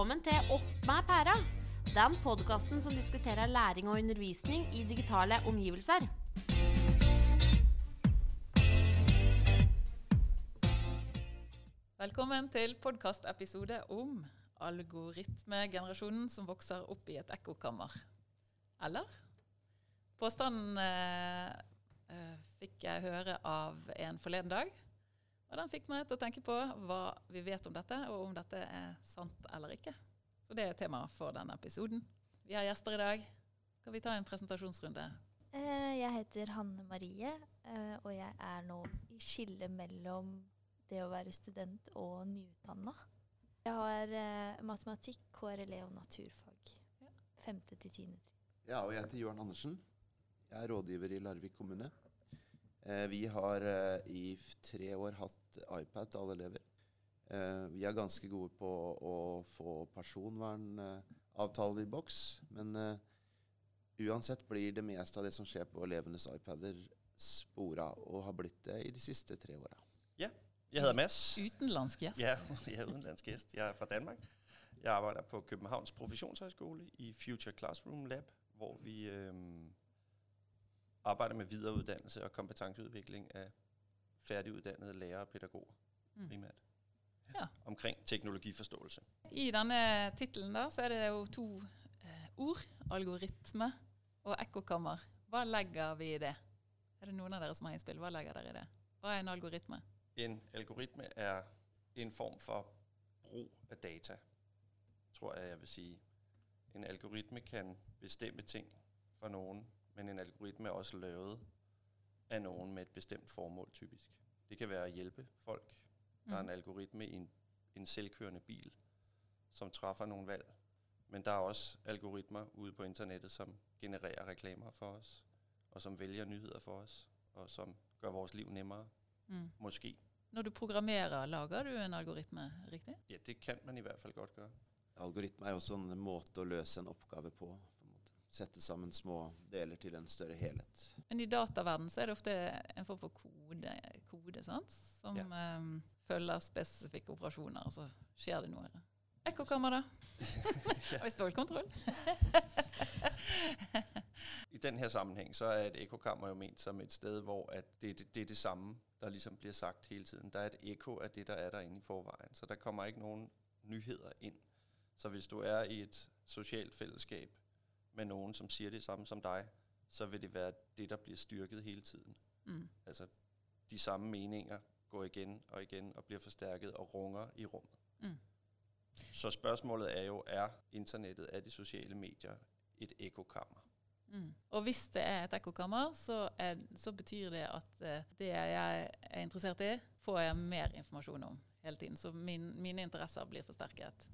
Velkommen til Opp med pæra. Den podkasten som diskuterer læring og undervisning i digitale omgivelser. Velkommen til podkastepisode om algoritmegenerasjonen som vokser opp i et ekkokammer. Eller? Påstanden eh, eh, fikk jeg høre av en forleden dag. Og den fikk meg til å tenke på hva vi vet om dette, og om dette er sant eller ikke. Så det er temaet for denne episoden. Vi har gjester i dag. Skal vi ta en presentasjonsrunde? Eh, Jeg heter Hanne Marie, eh, og jeg er nå i skillet mellom det å være student og nyutdanna. Jeg har eh, matematikk, KRLE og naturfag. Femte til tiende trinn. Ja, og jeg heter Jørn Andersen. Jeg er rådgiver i Larvik kommune. Eh, vi har eh, i tre år hatt iPad til alle elever. Eh, vi er ganske gode på å få personvernavtaler i boks, men uansett blir det meste av det som skjer på elevenes iPader, spora, og har blitt det i de siste tre åra. Ja, jeg heter Mads. Utenlandsk gjest. Ja, jeg er utenlandsk gjest. Jeg er fra Danmark. Jeg arbeider på Københavns Profesjonshøgskole i Future Classroom Lab, hvor vi øhm, arbejder med videreuddannelse og kompetenceudvikling af færdiguddannede lærere og pædagoger Mm. primært. Ja. Omkring teknologiforståelse. I denne titlen da, så er det jo to eh, ord. Algoritme og ekkokammer. Hva legger vi i det? Er det noen av dere som har innspill? Hva legger dere i det? Hva er en algoritme? En algoritme er en form for brug af data, tror jeg, jeg vil sige. En algoritme kan bestemme ting for nogen, men en algoritme er også lavet af nogen med et bestemt formål typisk. Det kan være at hjælpe folk. Der er en algoritme i en, en selvkørende bil, som træffer nogle valg. Men der er også algoritmer ude på internettet, som genererer reklamer for os, og som vælger nyheder for os, og som gør vores liv nemmere, Mm. måske. Når du programmerer, lager du en algoritme, riktig? Ja, det kan man i hvert fall godt gøre. Algoritme er jo også en måte å løse en oppgave på. Sette sammen små deler til en større helhet. Men i dataverdenen så er det ofte en form for kode, kode sant? som eh, følger spesifikke operasjoner, og så skjer det noe. Ekkokamera vi stålkontroll? I den her sammenhæng, så er et ekokammer jo ment som et sted, hvor at det, det, det er det samme, der liksom blir sagt hele tiden. Der er et ekko av det, der er der inne i forveien. så der kommer ikke noen nyheder inn. Så hvis du er i et sosialt fællesskab med nogen, som siger det samme som dig, så vil det være det, der bliver styrket hele tiden. Mm. Altså, de samme meninger går igen og igen og bliver forstærket og runger i rummet. Mm. Så spørgsmålet er jo, er internettet, er de sociale medier et ekokammer? Mm. Og hvis det er et ekkokammer, så, så betyr det at eh, det jeg er interessert i, får jeg mer informasjon om hele tiden. Så min, mine interesser blir forsterket.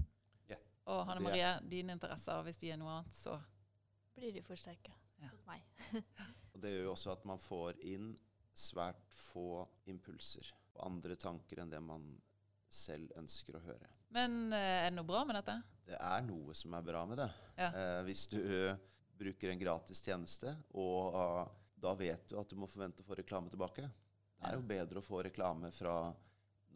Ja. Og Hanne Marie, dine interesser, hvis de er noe annet, så Blir de forsterka Ja. hos meg. Og det gjør jo også at man får inn svært få impulser og andre tanker enn det man selv ønsker å høre. Men eh, er det noe bra med dette? Det er noe som er bra med det. Ja. Eh, hvis du eh, bruker en gratis tjeneste, og uh, da vet du at du må forvente å få reklame tilbake. Det er jo bedre å få reklame fra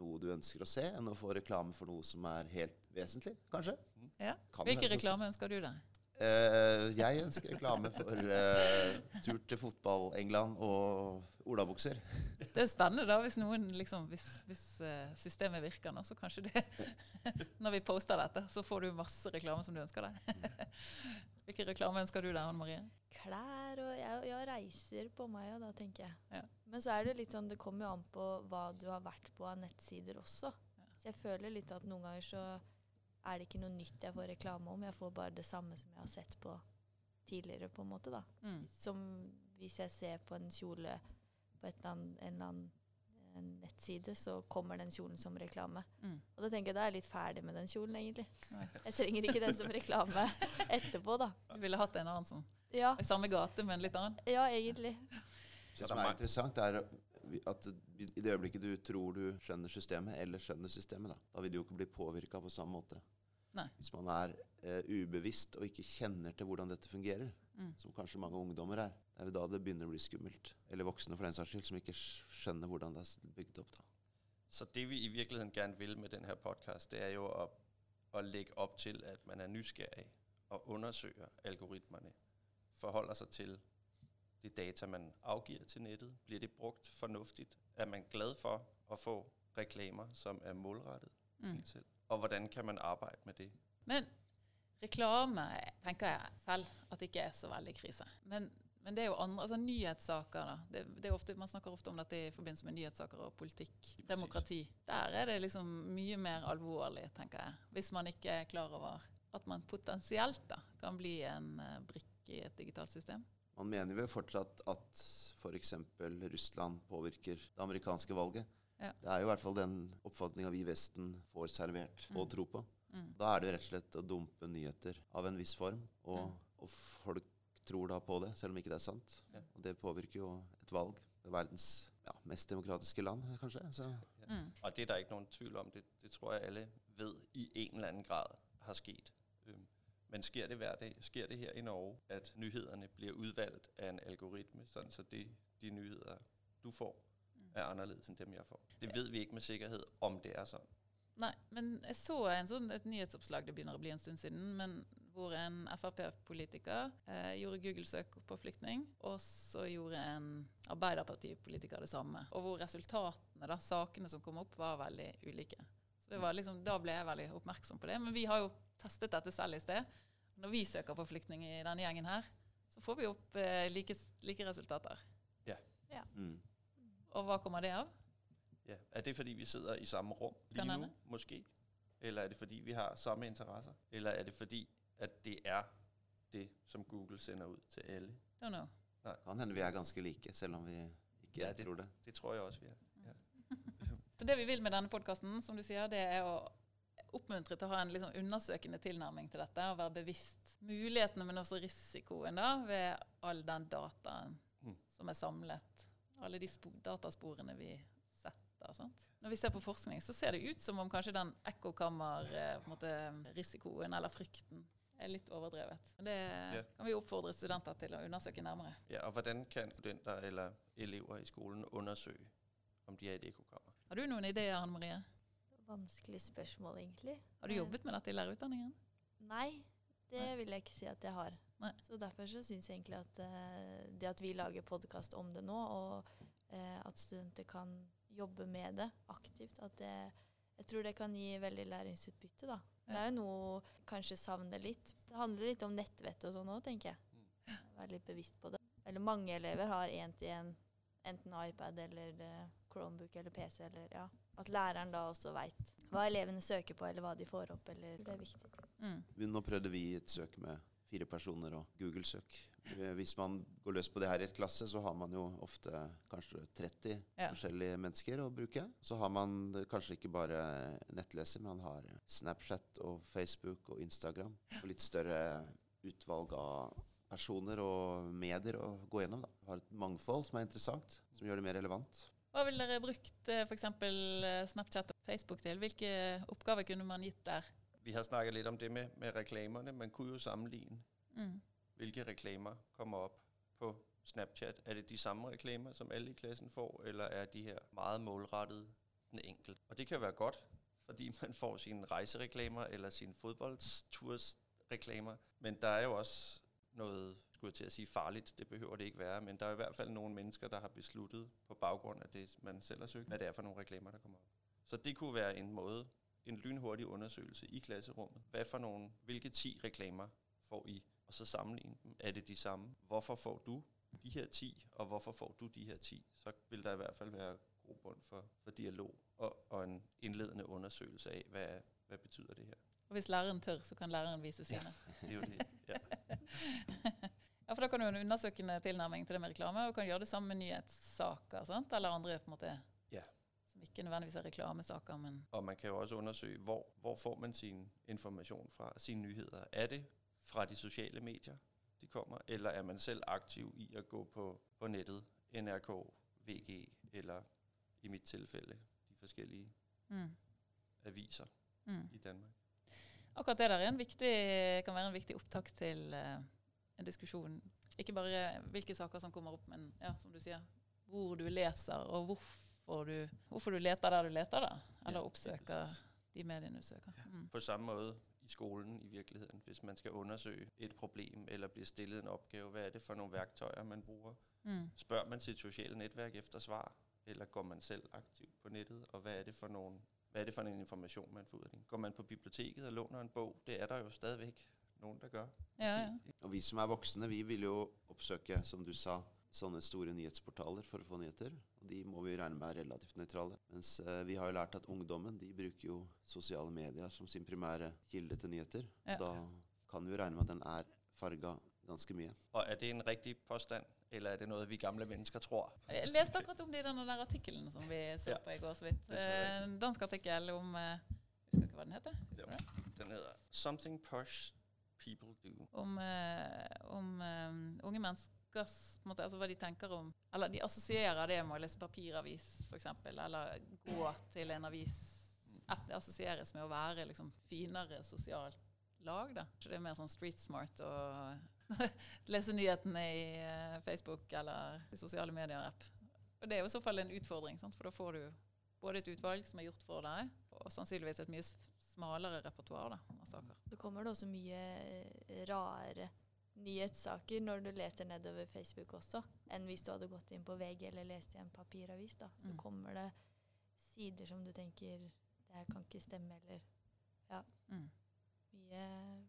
noe du ønsker å se, enn å få reklame for noe som er helt vesentlig, kanskje. Ja. Kan Hvilken reklame ønsker du deg? Eh, jeg ønsker reklame for uh, tur til fotball-England og olabukser. Det er spennende da, hvis noen liksom, hvis, hvis eh, systemet virker nå, så kanskje det Når vi poster dette, så får du masse reklame som du ønsker deg. Hvilken reklame ønsker du deg, Anne Marie? Klær og jeg, jeg, reiser på meg, og da tenker jeg. Ja. Men så er det litt sånn, det kommer jo an på hva du har vært på av nettsider også. Så jeg føler litt at noen ganger så er det ikke noe nytt jeg får reklame om. Jeg får bare det samme som jeg har sett på tidligere, på en måte. da. Mm. Som hvis jeg ser på en kjole på et eller annet, en eller annen nettside, så kommer den kjolen som reklame. Mm. Og da tenker jeg da er jeg litt ferdig med den kjolen, egentlig. Jeg trenger ikke den som reklame etterpå, da. Du ville hatt en annen som Ja, i samme gate, men litt annen? ja egentlig. Det som er interessant, er at i det øyeblikket du tror du skjønner systemet, eller skjønner systemet, da, da vil du jo ikke bli påvirka på samme måte. Nei. Hvis man er eh, ubevisst og ikke kjenner til hvordan dette fungerer, Mm. som kanskje mange ungdommer er, det er jo da det begynner å bli skummelt. Eller voksne for den saks skyld, som ikke skjønner hvordan det er bygd opp. da. Så det vi i virkeligheten gerne vil med denne podkasten, podcast, det er jo å, å legge opp til, at man er nysgerrig og undersøger algoritmerne, forholder seg til det data, man afgiver til nettet. Bliver det brugt fornuftigt? Er man glad for at få reklamer, som er målrettet Mm. Og hvordan kan man arbejde med det? Men reklame tenker jeg selv at det ikke er så veldig krise. Men, men det er jo andre, altså nyhetssaker da. Det, det ofte, man snakker ofte om dette i forbindelse med nyhetssaker og politikk, demokrati. Der er det liksom mye mer alvorlig, tenker jeg. Hvis man ikke er klar over at man potensielt da kan bli en eh, brikke i et digitalt system. Man mener vel fortsatt at f.eks. Russland påvirker det amerikanske valget. Ja. Det er jo i hvert fall den oppfatninga vi i Vesten får servert og tro på. Mm. Da er det jo rett og slett å dumpe nyheter av en viss form, og, Mm. og folk tror da på det, selv om ikke det er sant. Ja. Og det påvirker jo et valg. Er verdens ja, mest demokratiske land, kanskje. Så Mm. Og det er der ikke noen tvil om. Det, det tror jeg alle ved i en eller annen grad har sket. Men sker det hver dag? Sker det her i Norge, at nyhederne blir udvalgt av en algoritme, sådan så det, de nyheter, du får, Mm. er annerledes enn dem, jeg får? Det vet vi ikke med sikkerhed, om det er sånn. Nei, men jeg så en sånn, et nyhetsoppslag, det begynner å bli en stund siden, men hvor en Frp-politiker eh, gjorde Google-søk på flyktning, og så gjorde en Arbeiderpartipolitiker det samme. Og hvor resultatene, da, sakene som kom opp, var veldig ulike. Så det var liksom, Da ble jeg veldig oppmerksom på det. Men vi har jo testet dette selv i sted. Når vi søker på flyktning i denne gjengen her, så får vi opp eh, like, like resultater. mm. Og hva kommer det av? Ja. Er det fordi, vi sidder i samme rum lige Kan måske? Eller er det fordi, vi har samme interesser? Eller er det fordi, at det er det, som Google sender ut til alle? Don't know. kan hende vi er ganske like, selv om vi ikke Ja, det- tror det. Det tror jeg også, vi er. Så det vi vil med denne podkasten, som du sier, det er å oppmuntre til å ha en liksom undersøkende tilnærming til dette, og være bevisst mulighetene, men også risikoen da, ved all den dataen Mm. som er samlet. Alle de datasporene vi setter. Sant? Når vi ser på forskning, så ser det ut som om kanskje den ekkokammer-risikoen eller frykten er litt overdrevet. Det kan vi oppfordre studenter til å undersøke nærmere. Ja, og hvordan kan studenter eller elever i skolen undersøge, om de er i et ekokammer? Har du noen ideer, Hanne Marie? Vanskelig spørsmål, egentlig. Har du Eh, jobbet med dette i lærerutdanningen? Nei, det Nei. vil jeg ikke si at jeg har. Nei. Så derfor så syns jeg egentlig at eh, det at vi lager podkast om det nå, og eh, at studenter kan jobbe med det aktivt, at det Jeg tror det kan gi veldig læringsutbytte, da. Det er jo noe kanskje savner litt. Det handler litt om nettvett og sånn òg, tenker jeg. Være litt bevisst på det. Eller mange elever har én-til-én enten iPad eller Chromebook eller PC eller ja. At læreren da også veit hva elevene søker på, eller hva de får opp, eller Det er viktig. Mm. Nå prøvde vi et søk med fire personer og Google-søk. Eh, Hvis man går løs på det her i et klasse, så har man jo ofte kanskje 30 Ja. forskjellige mennesker å bruke. Så har man kanskje ikke bare nettleser, men man har Snapchat og Facebook og Instagram. Og litt større utvalg av personer og medier å gå gjennom. Da. Har et mangfold som er interessant, som gjør det mer relevant. Hva ville dere brukt eh, f.eks. Snapchat og Facebook til? Hvilke oppgaver kunne man gitt der? Vi har snakket litt om det med, med reklamene. Man kunne jo sammenligne, Mm. hvilke reklamer kommer opp på Snapchat. Er det de samme reklamer, som alle i klassen får, eller er de her meget målrettede den enkelte? Og det kan være godt, fordi man får sine rejsereklamer eller sine fotballtursreklamer. Men der er jo også noget, skulle jeg til at sige, farligt. Det behøver det ikke være. Men der er i hvert fald nogle mennesker, der har besluttet på baggrund af det, man selv har søgt, hvad det er for nogle reklamer, der kommer op. Så det kunne være en måde, en lynhurtig undersøgelse i klasserummet. Hvad for nogle, hvilke 10 reklamer får I? Og så sammenligne dem. Er det de samme? Hvorfor får du de her 10, og hvorfor får du de her 10? Så vil der i hvert fald være grobund for, for dialog og, og en indledende undersøgelse af, hvad, hvad betyder det her? Og hvis læreren tør, så kan læreren vise sine. Det er jo det. Ja. Ja, for da kan du ha en undersøkende tilnærming til det med reklame, og kan gjøre det samme med nyhetssaker, sant? eller andre på en måte, Ja. som ikke nødvendigvis er reklamesaker, men Og man kan jo også undersøge, hvor, hvor får man sin informasjon fra, sine nyheter. Er det fra de sosiale medier, de kommer, eller er man selv aktiv i å gå på, på nettet, NRK, VG, eller i mitt tilfelle de forskellige mm. aviser Mm. i Danmark? Akkurat det der er en viktig, kan være en viktig opptak til eh, en diskusjon. Ikke bare hvilke saker som kommer opp, men ja, som du sier, hvor du leser, og hvorfor du, hvorfor du leter der du leter, da. Eller Ja, oppsøker de mediene du søker. Mm. På samme måte i skolen i virkeligheten. hvis man skal undersøge et problem eller blir stillet en oppgave, hva er det for noen værktøjer, man bruger? Mm. Spør man sitt sosiale netværk efter svar, eller går man selv aktivt på nettet, og hva er det for noen, er det for en information, man får ut av det? Går man på biblioteket og låner en bok? Det er der jo stadigvæk nogen, der gør. Ja, ja. Og vi som er voksne, vi vil jo oppsøke, som du sa, sånne store nyhetsportaler for å få nyheter. Og de må vi regne med er relativt nøytrale. Mens eh, vi har jo lært at ungdommen de bruker jo sosiale medier som sin primære kilde til nyheter. Ja. Da kan vi jo regne med at den er farga ganske mye. Og er det en riktig påstand, eller er det noe vi gamle mennesker tror? Jeg leste akkurat om det i den der artikkelen som vi så Ja. på i går så vidt. Eh, En dansk artikkel om eh, Husker ikke hva den heter? Den heter Something Posh. Om, eh, om um, unge menneskers måte, altså hva de tenker om Eller de assosierer det med å lese papiravis, f.eks., eller gå til en avis. Det assosieres med å være liksom finere sosialt lag. da. Så det er mer sånn street smart å lese nyhetene i eh, Facebook eller i sosiale medier-app. Og det er jo i så fall en utfordring, sant? for da får du både et utvalg som er gjort for deg, og sannsynligvis et mye smalere repertoar av saker. Så kommer det også mye eh, rare nyhetssaker når du leter nedover Facebook også, enn hvis du hadde gått inn på VG eller lest i en papiravis. da. Så Mm. kommer det sider som du tenker det her kan ikke stemme, eller Mm. mye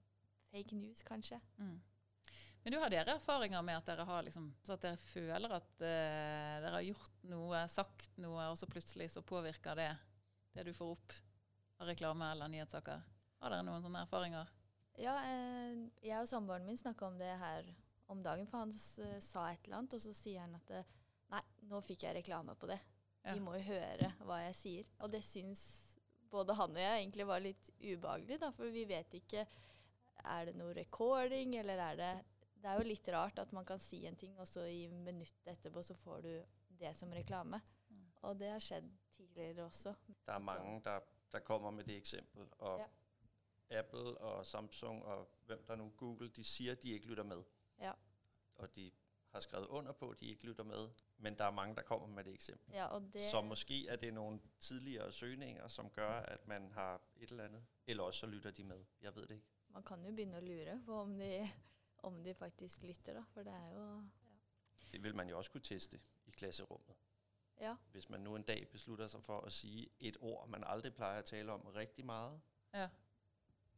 fake news, kanskje. Mm. Men du har dere erfaringer med at dere har liksom, så at dere føler at uh, dere har gjort noe, sagt noe, og så plutselig så påvirker det det du får opp av reklame eller nyhetssaker? Har dere noen sånne erfaringer? Ja, eh, jeg og samboeren min snakka om det her om dagen, for han s- sa et eller annet, og så sier han at eh, nei, nå fikk jeg reklame på det. Ja. De må jo høre hva jeg sier. Og det syns både han og jeg egentlig var litt ubehagelig, da, for vi vet ikke Er det noe recording, eller er det Det er jo litt rart at man kan si en ting, og så i minuttet etterpå så får du det som reklame. Mm. Og det har skjedd tidligere også. Det er mange, der, der kommer med det eksempel, og Ja. Apple og Samsung og hvem der nu, Google, de siger, at de ikke lytter med. Ja. Og de har skrevet under på, at de ikke lytter med, men der er mange, der kommer med det eksempel. Ja, det Så måske er det nogle tidligere søgninger, som gør, at man har et eller andet, eller også så lytter de med. Jeg ved det ikke. Man kan jo begynne å lure på om de, om de faktisk lytter, da. For det er jo ja. Det vil man jo også kunne teste i klasserummet. Ja. Hvis man nu en dag beslutter sig for at sige et ord, man aldrig plejer at tale om rigtig meget, Ja.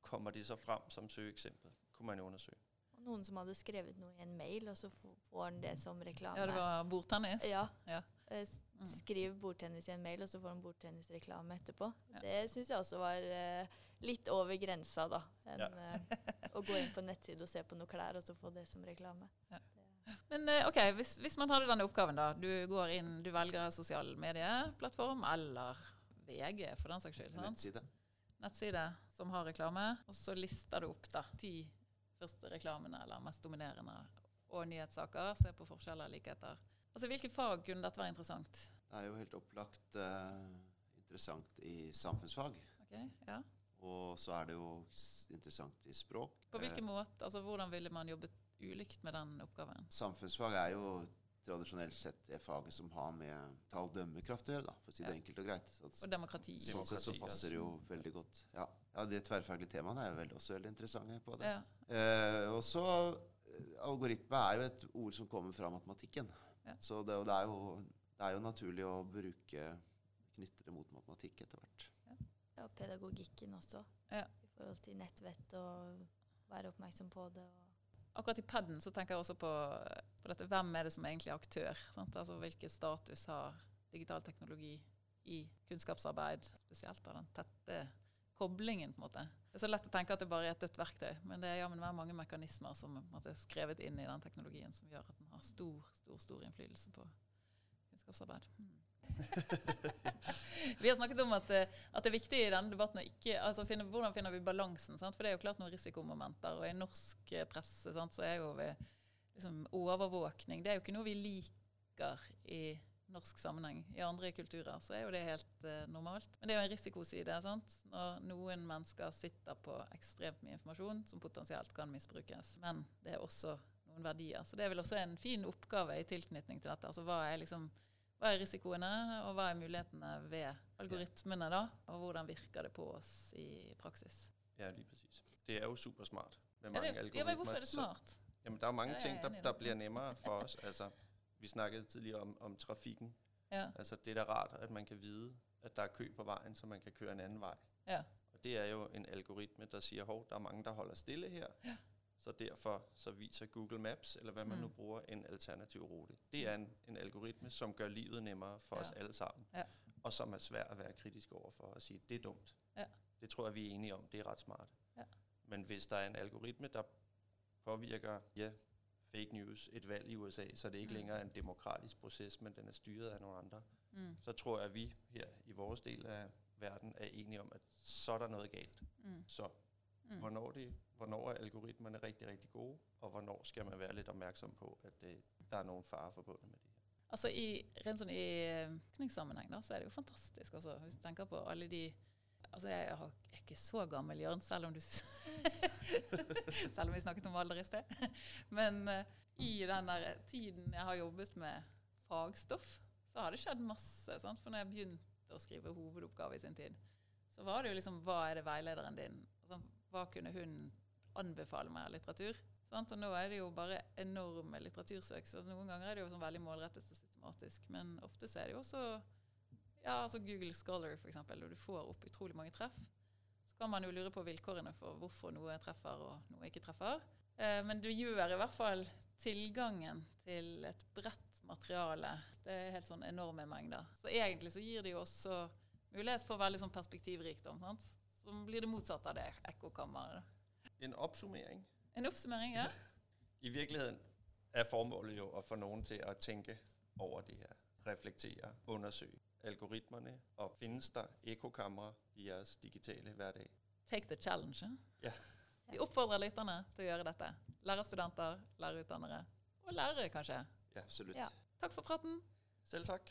kommer det så frem som søgeeksempel? Kunne man jo undersøge. Og noen som hadde skrevet noe i en mail, og så får han det som reklame. ja, det var bordtennis. Ja. Ja. Eh, Mm. Skriv bordtennis i en mail, og så får han bordtennisreklame etterpå. Ja. Det synes jeg også var uh, litt over grensa, da. Enn Ja. uh, å gå inn på en nettside og se på nogle klær, og så få det som reklame. Ja. Men eh, ok, hvis, hvis man hadde denne oppgaven, da. Du går inn, du velger sosial medieplattform eller VG, for den saks skyld. sant? Nettside. nettside som har reklame, og så lister du opp da ti første reklamene eller mest dominerende og nyhetssaker. Se på forskjeller og likheter. Altså, Hvilke fag kunne dette være interessant? Det er jo helt opplagt eh, interessant i samfunnsfag. Ok, ja. Og så er det jo interessant i språk. På hvilken Eh, måte? Altså, Hvordan ville man jobbet ulikt med den oppgaven? Samfunnsfag er jo tradisjonelt sett det faget som har med tall- dømmekraft å gjøre, da, for å si det Ja. enkelt og greit. Så, Og demokrati. sånn sett så passer det jo veldig godt. Ja, ja de tverrfaglige temaene er jo veldig, også veldig interessante på det. Ja. Eh, og så eh, Algoritme er jo et ord som kommer fra matematikken. Ja. Så det, det, er jo, det er jo naturlig å bruke knytte det mot matematikk etter hvert. ja, pedagogikken også, Ja. i forhold til nettvett og være oppmerksom på det. Og Akkurat i paden så tenker jeg også på, på dette. Hvem er det som egentlig er aktør? Sant? Altså Hvilken status har digital teknologi i kunnskapsarbeid? Spesielt av den tette koblingen. på en måte. Det er så lett å tenke at det bare er et dødt verktøy, men det er jammen meg mange mekanismer som er skrevet inn i den teknologien, som gjør at den har stor, stor, stor innflytelse på kunnskapsarbeid. Mm. vi har snakket om at, eh, at det er viktig i denne debatten å ikke altså finne, Hvordan finner vi balansen? Sant? For det er jo klart noen risikomomenter. Og i norsk eh, presse sant, så er jo vi, liksom, overvåkning Det er jo ikke noe vi liker i norsk sammenheng. I andre kulturer så er jo det helt uh, normalt. Men det er jo en risikoside. sant? Når noen mennesker sitter på ekstremt mye informasjon som potensielt kan misbrukes. Men det er også noen verdier. Så det er vel også en fin oppgave i tilknytning til dette. Altså hva er liksom hva er risikoene, og hva er mulighetene ved algoritmene, da? Og hvordan virker det på oss i praksis? Ja, lige præcis. Det er jo supersmart med mange Ja, det, ja, men hvorfor er det så- Jamen, der er mange Ja, ting, er der, der bliver nemmere for os. Altså, vi snakkede tidligere om, om trafikken. Ja. Altså, det er da rart, at man kan vide, at der er kø på vejen, så man kan køre en anden vej. Ja. Og det er jo en algoritme, der siger, hov, der er mange, der holder stille her. Ja. Så derfor så viser Google Maps, eller hvad man Mm. nu bruger, en alternativ rute. Det er en, en algoritme, som gør livet nemmere for Ja. os alle sammen. Ja. Og som er svært at være kritisk over for og sige, det er dumt. Ja. Det tror jeg, vi er enige om. Det er ret smart. Ja. Men hvis der er en algoritme, der påvirker ja, fake news, et valg i USA, så det ikke Mm. længere er en demokratisk proces, men den er styret af nogle andre, Mm. så tror jeg, at vi her i vores del af verden er enige om, at så er der noget galt. Mm. Så Mm. hvornår, det, hvornår er algoritmerne rigtig, rigtig gode, og hvornår skal man være litt opmærksom på, at det, der er noen farer forbundet med det her. Altså i, rent sånn i eh, forskningssammenheng så er det jo fantastisk også, hvis du tenker på alle de Altså jeg, er ikke så gammel, Jørn, selv om du Selv om vi snakket om alder i sted. Men eh, i den der tiden jeg har jobbet med fagstoff, så har det skjedd masse. Sant? For når jeg begynte å skrive hovedoppgave i sin tid, så var det jo liksom Hva er det veilederen din altså, Hva kunne hun anbefale meg av litteratur? Sant? Og nå er det jo bare enorme litteratursøk. Så noen ganger er det jo sånn veldig målrettet og systematisk. Men ofte så er det jo også ja, altså Google Scholar, eksempel, og du får opp utrolig mange treff. Så kan man jo lure på vilkårene for hvorfor noe treffer og noe ikke treffer. Eh, men det gjør i hvert fall tilgangen til et bredt materiale. Det er helt sånn enorme mengder. Så egentlig så gir det jo også mulighet for veldig sånn perspektivrikdom. sant? Som blir det motsatte av det ekkokammeret. En oppsummering. En oppsummering, ja. I virkeligheten er formålet jo å få noen til å tenke over det her, reflektere, undersøge algoritmerne, og finnes der ekkokamre i jeres digitale hverdag? Take the challenge. Ja. Vi oppfordrer lytterne til å gjøre dette. Lærerstudenter, lærerutdannere og lærere, kanskje. Ja, Absolutt. Ja. Takk for praten. selv tak.